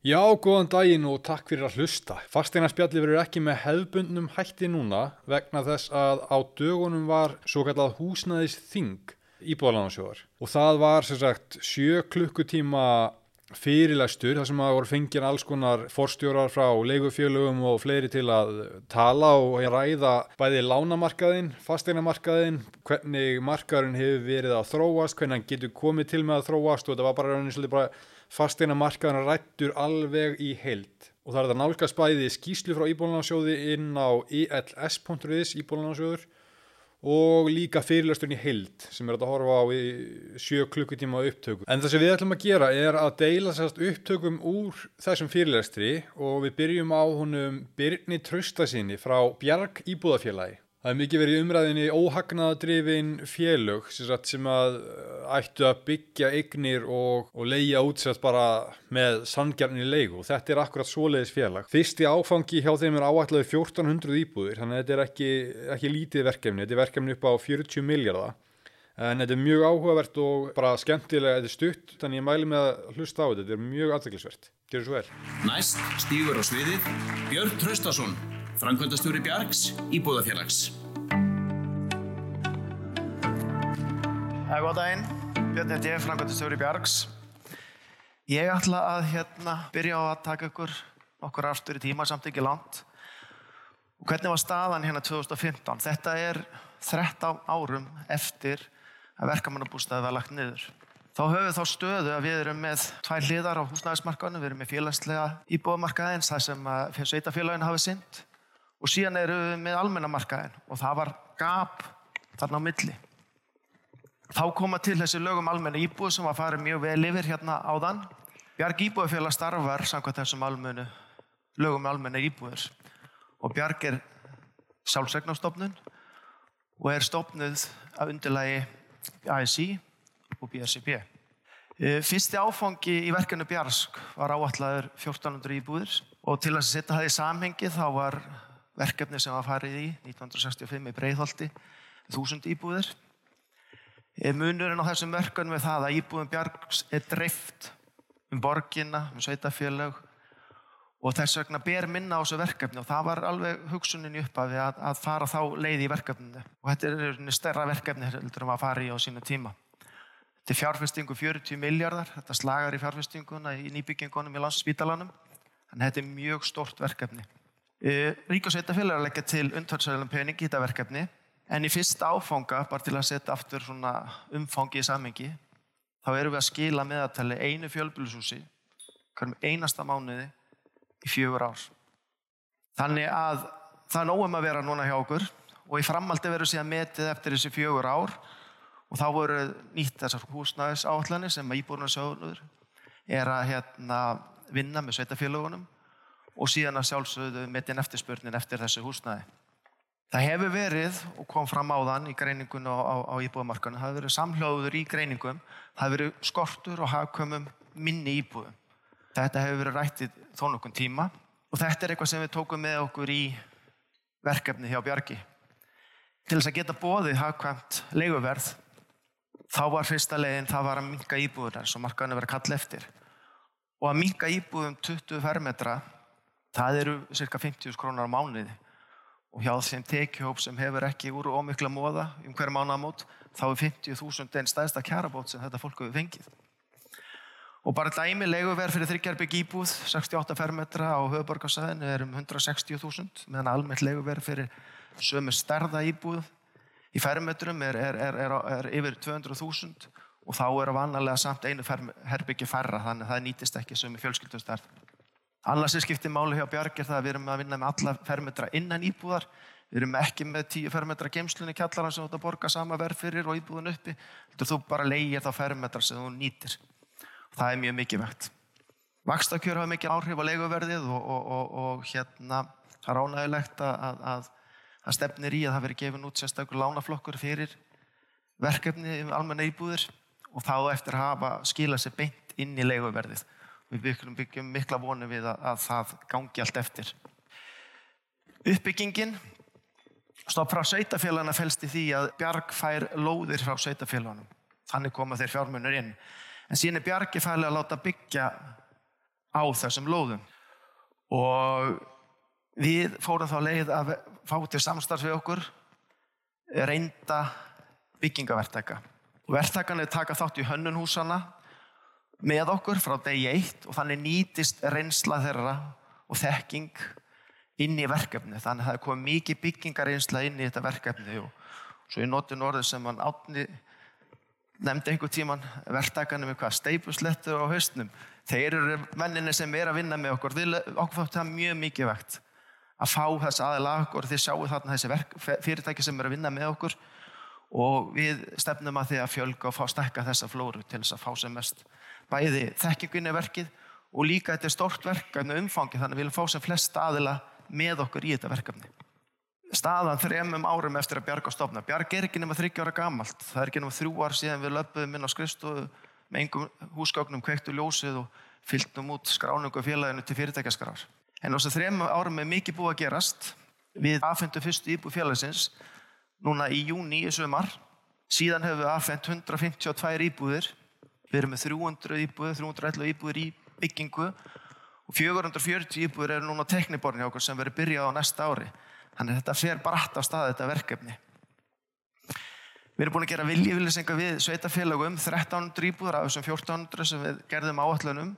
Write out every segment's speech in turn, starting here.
Já, góðan daginn og takk fyrir að hlusta. Fasteinarspjalli verður ekki með hefðbundnum hætti núna vegna þess að á dögunum var svo kallað húsnæðis þing íbúðalánarsjóðar og það var sem sagt sjö klukkutíma fyrirlæstur þar sem að voru fengið alls konar forstjórar frá leigufélögum og fleiri til að tala og ræða bæði lánamarkaðinn, fasteinarmarkaðinn, hvernig markaðurinn hefur verið að þróast, hvernig hann getur komið til með að þróast og þetta var bara rauninni svolítið bara fasteinarmarkaðurinn rættur alveg í heild. Og það er þetta nálgast bæði skýslu frá íbúðalánarsjóði inn á ils.is íbúðalánarsjóður og líka fyrirlasturinn í heild sem er að horfa á í sjö klukkutíma upptökum. En það sem við ætlum að gera er að deila sérst upptökum úr þessum fyrirlastri og við byrjum á honum Birni Traustasinni frá Bjarg Íbúðafélagi. Það er mikið verið umræðinni óhagnaðadrifin félög sem að ættu að byggja eignir og, og leia útsett bara með sangjarni leigu og þetta er akkurat svoleiðis félag. Fyrsti áfangi hjá þeim er áætlaði 1400 íbúðir þannig að þetta er ekki, ekki lítið verkefni, þetta er verkefni upp á 40 miljardar en þetta er mjög áhugavert og bara skemmtilega þetta er stutt, þannig ég mæli með að hlusta á þetta, þetta er mjög aðdæklusvert. Gjör svo vel. Næst stígur á sviðið Björn Traustason Frankvöndastjóri Bjargs, Íbúðafélags. Það er góð daginn. Björn er ég, Frankvöndastjóri Bjargs. Ég ætla að hérna byrja á að taka ykkur okkur aftur í tíma samt ekki langt. Og hvernig var staðan hérna 2015? Þetta er 13 árum eftir að verkamannabústaði var lagt niður. Þá höfum við þá stöðu að við erum með tvær hliðar á húsnæðismarkaðinu, við erum með félagslega íbúðamarkaðins, það sem sveitafélagin hafi synd og síðan eru við með almennamarkaðin og það var gap þarna á milli. Þá koma til þessi lögum almenna íbúð sem var farið mjög vel yfir hérna áðan. Bjarg Íbúðafélag starfar samkvæmt þessum almennu, lögum almenna íbúður og Bjarg er sjálfsvegnastofnun og er stofnuð af undirlægi ASI og BSCP. E, fyrsti áfangi í verkefni Bjarsk var áallæður 1400 íbúðir og til að setja það í samhengi þá var verkefni sem var farið í 1965 í Breitholti, þúsund íbúðir. Munurinn á þessum verkefnum er það að íbúðum Bjargs er dreift um borginna, um sveitafélag og þess vegna ber minna á þessu verkefni og það var alveg hugsunin í upphafi að, að fara þá leið í verkefninu og þetta er stærra verkefni heldur um að fara í á sínu tíma. Þetta er fjárfestingu 40 miljardar, þetta slagar í fjárfestinguna í nýbyggingunum í landsspítalanum, en þetta er mjög stort verkefni. Eh, Rík og sveitafélag er að leggja til undhördsæðilegum pening í þetta verkefni en í fyrsta áfanga, bara til að setja aftur umfangi í samengi þá erum við að skila meðatali einu fjölbílusúsi hverjum einasta mánuði í fjögur ár. Þannig að það er nógum að vera núna hjá okkur og í framaldi verður síðan metið eftir þessi fjögur ár og þá voru nýtt þessar húsnæðis áallanir sem að íbúrnarsjóður er að hérna, vinna með sveitafélagunum og síðan að sjálfsögðu metin eftirspurnin eftir þessu húsnæði. Það hefur verið, og kom fram á þann í greiningun á, á, á íbúðamarkanu, það hefur verið samhljóður í greiningum, það hefur verið skortur og hafðkomum minni íbúðum. Þetta hefur verið rættið þó nokkun tíma og þetta er eitthvað sem við tókum með okkur í verkefni hjá Bjarki. Til þess að geta bóðið hafðkvæmt leiguverð, þá var fyrsta leginn, það var að minka íbúðunar sem markaðinu verið kall eftir. Og að minka íbúðum 20 fermetra það eru cirka 50.000 krónar á mánuði og hjá þeim tekihóp sem hefur ekki úr ómikla móða um hverja mánamót þá er 50.000 einn stæðsta kjarabót sem þetta fólk hefur fengið. Og bara dæmi leguverð fyrir þryggjarbygg íbúð 68 fermetra á höfuborgarsæðinu er um 160.000 meðan almennt leguverð fyrir sömu stærða íbúð í fermetrum er, er, er, er yfir 200.000 og þá er vanlega samt einu herbyggi færra þannig að það nýtist ekki sömu fjölskyldustarð. Annars er skiptið máli hjá Bjarg er það að við erum að vinna með alla fermetra innan íbúðar. Við erum ekki með tíu fermetra geimslunni kjallaran sem þú ert að borga sama verð fyrir og íbúðun uppi. Þú bara leiðir þá fermetra sem þú nýtir. Það er mjög mikið vegt. Vakstakjör hafa mikið áhrif á leiguverðið og, og, og, og hérna það er ánægilegt að, að, að stefnir í að það veri gefin út sérstaklega lánaflokkur fyrir verkefni um almenna íbúðir og þá eftir hafa skila sér beint inn í leiguverðið. Við byggjum, mikla vonu við að, að það gangi allt eftir. Uppbyggingin stopp frá sveitafélagana fælst í því að Bjarg fær lóðir frá sveitafélaganum. Þannig koma þeir fjármunur inn. En síðan er Bjargi fæli að láta byggja á þessum lóðum. Og við fórum þá leið að fá til samstarf við okkur reynda byggingavertæka. Og verktakanir taka þátt í hönnunhúsana með okkur frá degi eitt og þannig nýtist reynsla þeirra og þekking inn í verkefni. Þannig að það er komið mikið byggingareynsla inn í þetta verkefni og svo ég noti norðið sem hann átni nefndi einhver tíman verktakanir með hvað steipuslettur á haustnum. Þeir eru menninni sem er að vinna með okkur. Okkur fátt það mjög mikið vekt að fá þess aðeins okkur. Þið sjáu þarna þessi verk, fyrirtæki sem eru að vinna með okkur og við stefnum að því að fjölga og fá stekka þessa flóru til þess að fá sem mest bæði þekkingunni verkið og líka þetta er stort verkefni umfangi þannig að við viljum fá sem flest aðila með okkur í þetta verkefni. Staðan þremum árum eftir að Bjarg á stofna. Bjarg er ekki nema þryggjára gamalt. Það er ekki nema þrjú ár síðan við löpum inn á skrifstofu með engum húsgáknum kveiktu ljósið og fylgtum út skráningu félaginu til fyrirtækjaskrar. En þess að þremum árum er mikið búið að gerast. Við afhentum fyrstu íbúið félagsins núna í júni í sömar. Síðan hefur við afhent 152 íbúðir. Við erum með 300 íbúðir, 311 íbúðir í byggingu og 440 íbúðir eru núna tekniborni okkur sem verður byrjað á næsta ári. Þannig að þetta fer bratt á stað þetta verkefni. Við erum búin að gera viljifilisenga við sveitafélag um 1300 íbúður af þessum 1400 sem við gerðum áallunum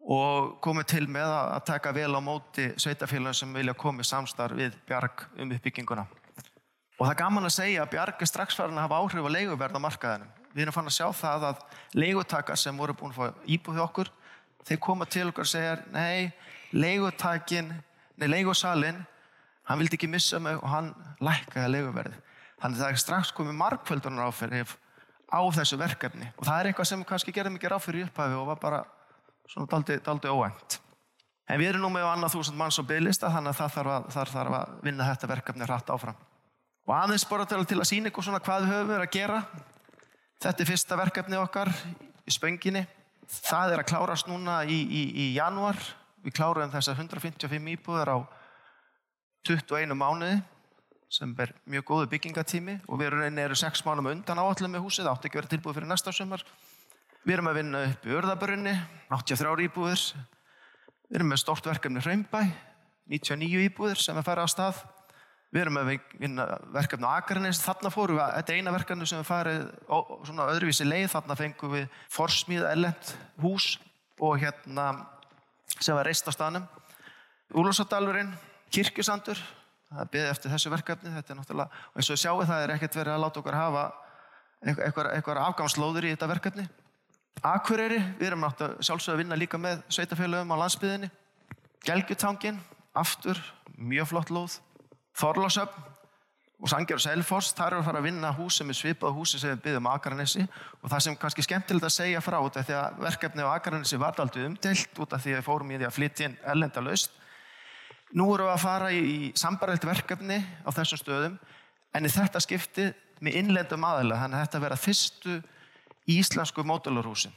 og komum til með að taka vel á móti sveitafélagum sem vilja komið samstarf við Bjarg um uppbygginguna. Og það er gaman að segja að Bjarg er strax farin að hafa áhrif á leiguverð á markaðinum. Við erum fann að sjá það að leigutakar sem voru búin að fá hjá okkur þeir koma til okkar og segja nei, leigutakin, nei, leigusalinn hann vildi ekki missa mig og hann lækkaði leiguverði. Þannig að það er strax komið markvöldunar áferð á þessu verkefni og það er eitthvað sem kannski gerði mikið ráfyrir í upphafi og var bara svona daldi, daldi óænt. En við erum nú með á annað þúsund manns og bygglista þannig að það þarf að, það þarf að vinna þetta verkefni hratt áfram. Og aðeins bara til að sína ykkur svona hvað við höfum verið að gera. Þetta er fyrsta verkefni okkar í spönginni. Það er að klárast núna í, í, í januar við kláruðum þessar 155 íbúðar á 21 mánuði sem er mjög góðu byggingatími. Og við erum eru 6 mánum undan áallum með húsið, átti ekki verið tilbúið fyrir næsta sömur við erum að vinna upp í Örðabrunni 83 íbúður við erum með stort verkefni Hraunbæ 99 íbúður sem er farið á stað Við erum að vinna verkefni á Akarnes, þarna fórum við, þetta er eina verkefni sem við farið svona öðruvísi leið, þarna fengum við forsmíð ellend hús og hérna sem var reist á staðnum. Úlúsadalurinn, kirkjusandur, það byggðið eftir þessu verkefni, þetta er náttúrulega, og eins og við sjáum það er ekkert verið að láta okkar hafa eitthvað, afgámslóður í þetta verkefni. Akureyri, við erum náttúrulega sjálfsög að vinna líka með sveitafélagum á landsbyðinni. Gelgjutangin, aftur, mjög flott lóð. Þorlásöfn og Sangjar og Selfoss, þar eru að fara að vinna hús sem er svipað húsi sem við byggðum á Akarnesi og það sem kannski skemmtilegt að segja frá af því að verkefni á Akarnesi var aldrei umdelt út af því að við fórum í því að flytja inn ellenda laust. Nú erum við að fara í, í sambarlegt verkefni á þessum stöðum en í þetta skipti með innlendum aðalega þannig að þetta verða fyrstu íslensku módulurhúsin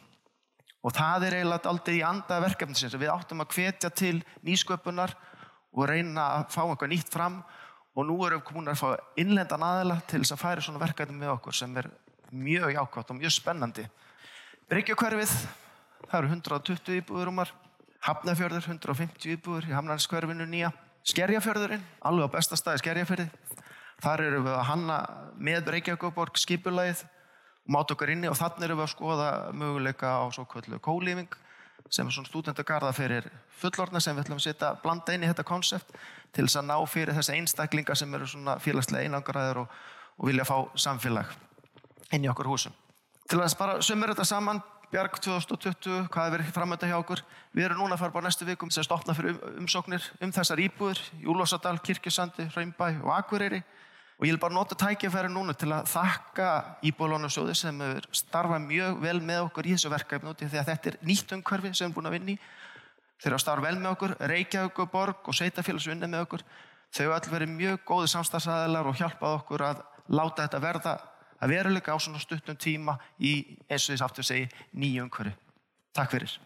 og það er eiginlega aldrei í anda verkefnisins við áttum að hvetja til nýsköpunar og reyna að fá eitthvað nýtt fram. Og nú erum við komin að fá innlendan aðela til þess að færa svona verkefni með okkur sem er mjög jákvæmt og mjög spennandi. Bryggjakverfið, það eru 120 íbúður umar, Hafnafjörður 150 íbúður í Hafnarskverfinu nýja, Skerjafjörðurinn, alveg á besta staði Skerjafjörði, þar eru við að hanna með Bryggjakverborg skipulagið og máta okkar inni og þannig eru við að skoða möguleika á svo kvöldu kólífing sem er svona stúdendagarða fyrir fullorna sem við ætlum að setja blanda inn í þetta konsept til þess að ná fyrir þessi einstaklingar sem eru svona félagslega einangaræður og, og vilja fá samfélag inn í okkur húsum. Til að bara sumur þetta saman, Bjarg 2020, hvað er verið framönda hjá okkur? Við erum núna að fara bara næstu vikum sem stopna fyrir um, umsóknir um þessar íbúður í Úlósadal, Kirkjusandi, Raumbæ og Akureyri og ég vil bara nota tækifæri núna til að þakka Íbúðlónarsjóði sem er starfa mjög vel með okkur í þessu verkefni því að þetta er nýtt umhverfi sem við erum búin að vinni þeir eru að starfa vel með okkur Reykjavík og Borg og Sveitafélagsvinni með okkur þau allir verið mjög góði samstagsæðilar og hjálpað okkur að láta þetta verða að veruleika á svona stuttum tíma í eins og því aftur segi nýju umhverfi. Takk fyrir.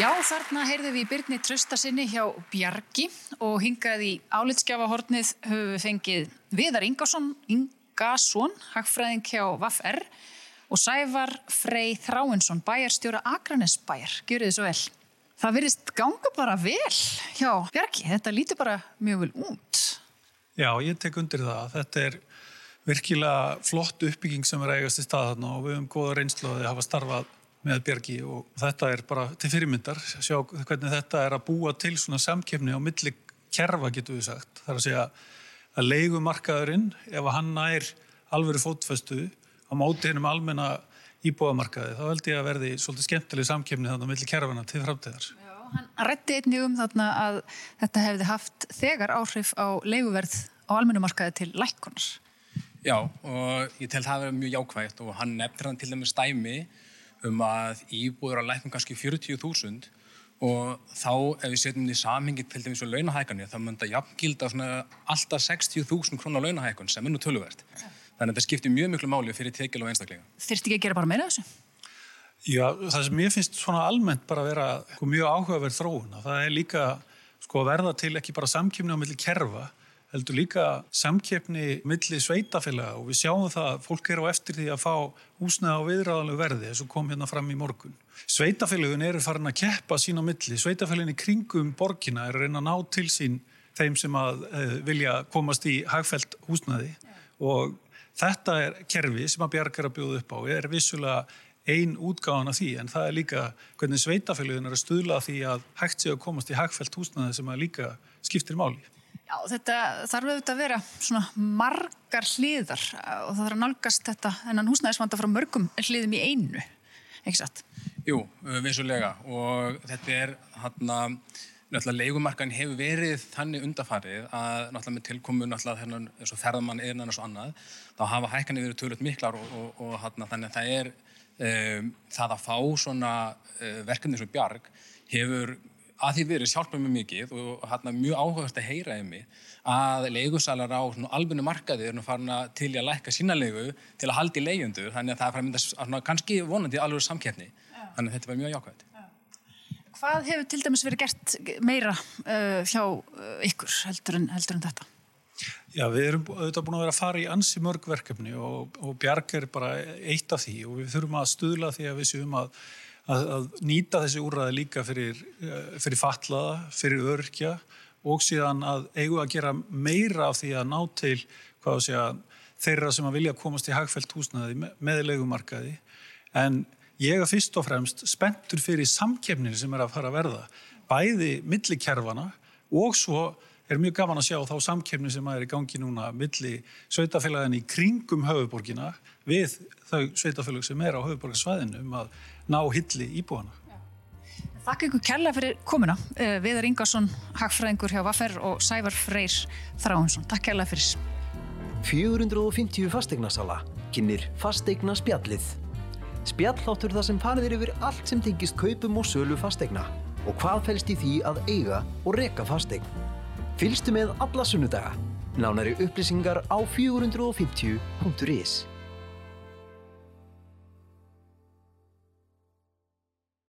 Já, þarna heyrðum við Byrni Tröstasinni hjá Bjarki og hingað í álitskjafahornið höfum við fengið Viðar Ingarsson, Ingarsson, hagfræðing hjá VAF-R og Sævar Frey Þráinsson, bæjarstjóra Akranesbæjar. Gjör þið svo vel. Það virðist ganga bara vel hjá Bjarki. Þetta lítur bara mjög vel út. Já, ég tek undir það. Þetta er virkilega flott uppbygging sem er eigast í stað þarna og við höfum góða reynslu að hafa starfað með Bjarki og þetta er bara til fyrirmyndar. Sjá hvernig þetta er að búa til svona samkefni á milli kerfa getur við sagt. Það er að segja að leigumarkaðurinn, ef hann nær alvöru fótfestu á móti hennum almenna íbúðamarkaði, þá held ég að verði svolítið skemmtileg samkefni þannig á milli kerfana til framtíðar. Já, hann rætti einnig um þarna að þetta hefði haft þegar áhrif á leiguverð á almennumarkaði til lækkunar. Já, og ég tel það að vera mjög jákvægt og hann nefnir hann til dæmis dæmi um að íbúður að lækna kannski 40.000 og þá ef við setjum því samhengi til dæmis á launahækanu þá mun það jafngilda alltaf 60.000 krónar launahækun sem er nú töluvert. Þannig að þetta skiptir mjög miklu máli fyrir tekil og einstaklega. Þyrst ekki að gera bara meira þessu? Já, það sem ég finnst svona almennt bara að vera sko, mjög áhugaverð þróun. Það er líka sko, verða til ekki bara samkjöfni á milli kerfa heldur líka samkeppni milli sveitafélaga og við sjáum það að fólk eru á eftir því að fá húsnæða á viðræðalegu verði eins og kom hérna fram í morgun. Sveitafélagun eru farin að keppa sín á milli, sveitafélagin í kringum borgina er að reyna að ná til sín þeim sem að uh, vilja komast í hagfælt húsnæði og þetta er kerfi sem að bjargar að bjóða upp á, er vissulega ein útgáðan af því en það er líka hvernig sveitafélagin er að stuðla því að hægt sé að komast í hagfælt húsnæði sem að líka skiptir máli. Já, þetta þarf auðvitað að vera svona margar hliðar og það þarf að nálgast þetta en húsnæðisvanda frá mörgum hliðum í einu, ekki satt? Jú, vissulega og þetta er hann að náttúrulega leikumarkan hefur verið þannig undafarið að náttúrulega með tilkomu náttúrulega eins og ferðamann eða annars og annað þá hafa hækkanir verið tölvöld miklar og, og, og hann að þannig að það er um, það að fá svona uh, verkefni sem bjarg hefur að því verið sjálfum mjög mikið og hérna mjög áhugast að heyra um mig að leigusalar á alveg markaði er nú farin að til að lækka sína leigu til að haldi leigjöndur þannig að það er farin að mynda kannski vonandi alveg samkeppni þannig að þetta var mjög jákvæmt. Hvað hefur til dæmis verið gert meira uh, hjá uh, ykkur heldur en, heldur en þetta? Já, við erum auðvitað búin að vera að fara í ansi mörg verkefni og, og Bjarg er bara eitt af því og við þurfum að stuðla því að við séum að að, að nýta þessi úrraði líka fyrir, eh, fyrir fatlaða, fyrir örkja og síðan að eigu að gera meira af því að ná til segja, þeirra sem að vilja komast í hagfælt húsnaði með legumarkaði en ég er fyrst og fremst spenntur fyrir samkefnin sem er að fara að verða bæði millikerfana og svo er mjög gaman að sjá þá samkefni sem er í gangi núna milli sveitafélagin í kringum höfuborgina við þau sveitafélag sem er á höfuborgarsvæðinu um að ná hilli íbúana. Þakka ykkur kærlega fyrir komuna. Eh, Viðar Ingarsson, hagfræðingur hjá Vaffer og Sævar Freyr Þráinsson. Takk kærlega fyrir. 450 fastegnarsala kynir fastegna spjallið. Spjalláttur það sem farðir yfir allt sem tengist kaupum og sölu fastegna og hvað fælst í því að eiga og reka fastegn. Fylgstu með alla sunnudaga. Nánari upplýsingar á 450.is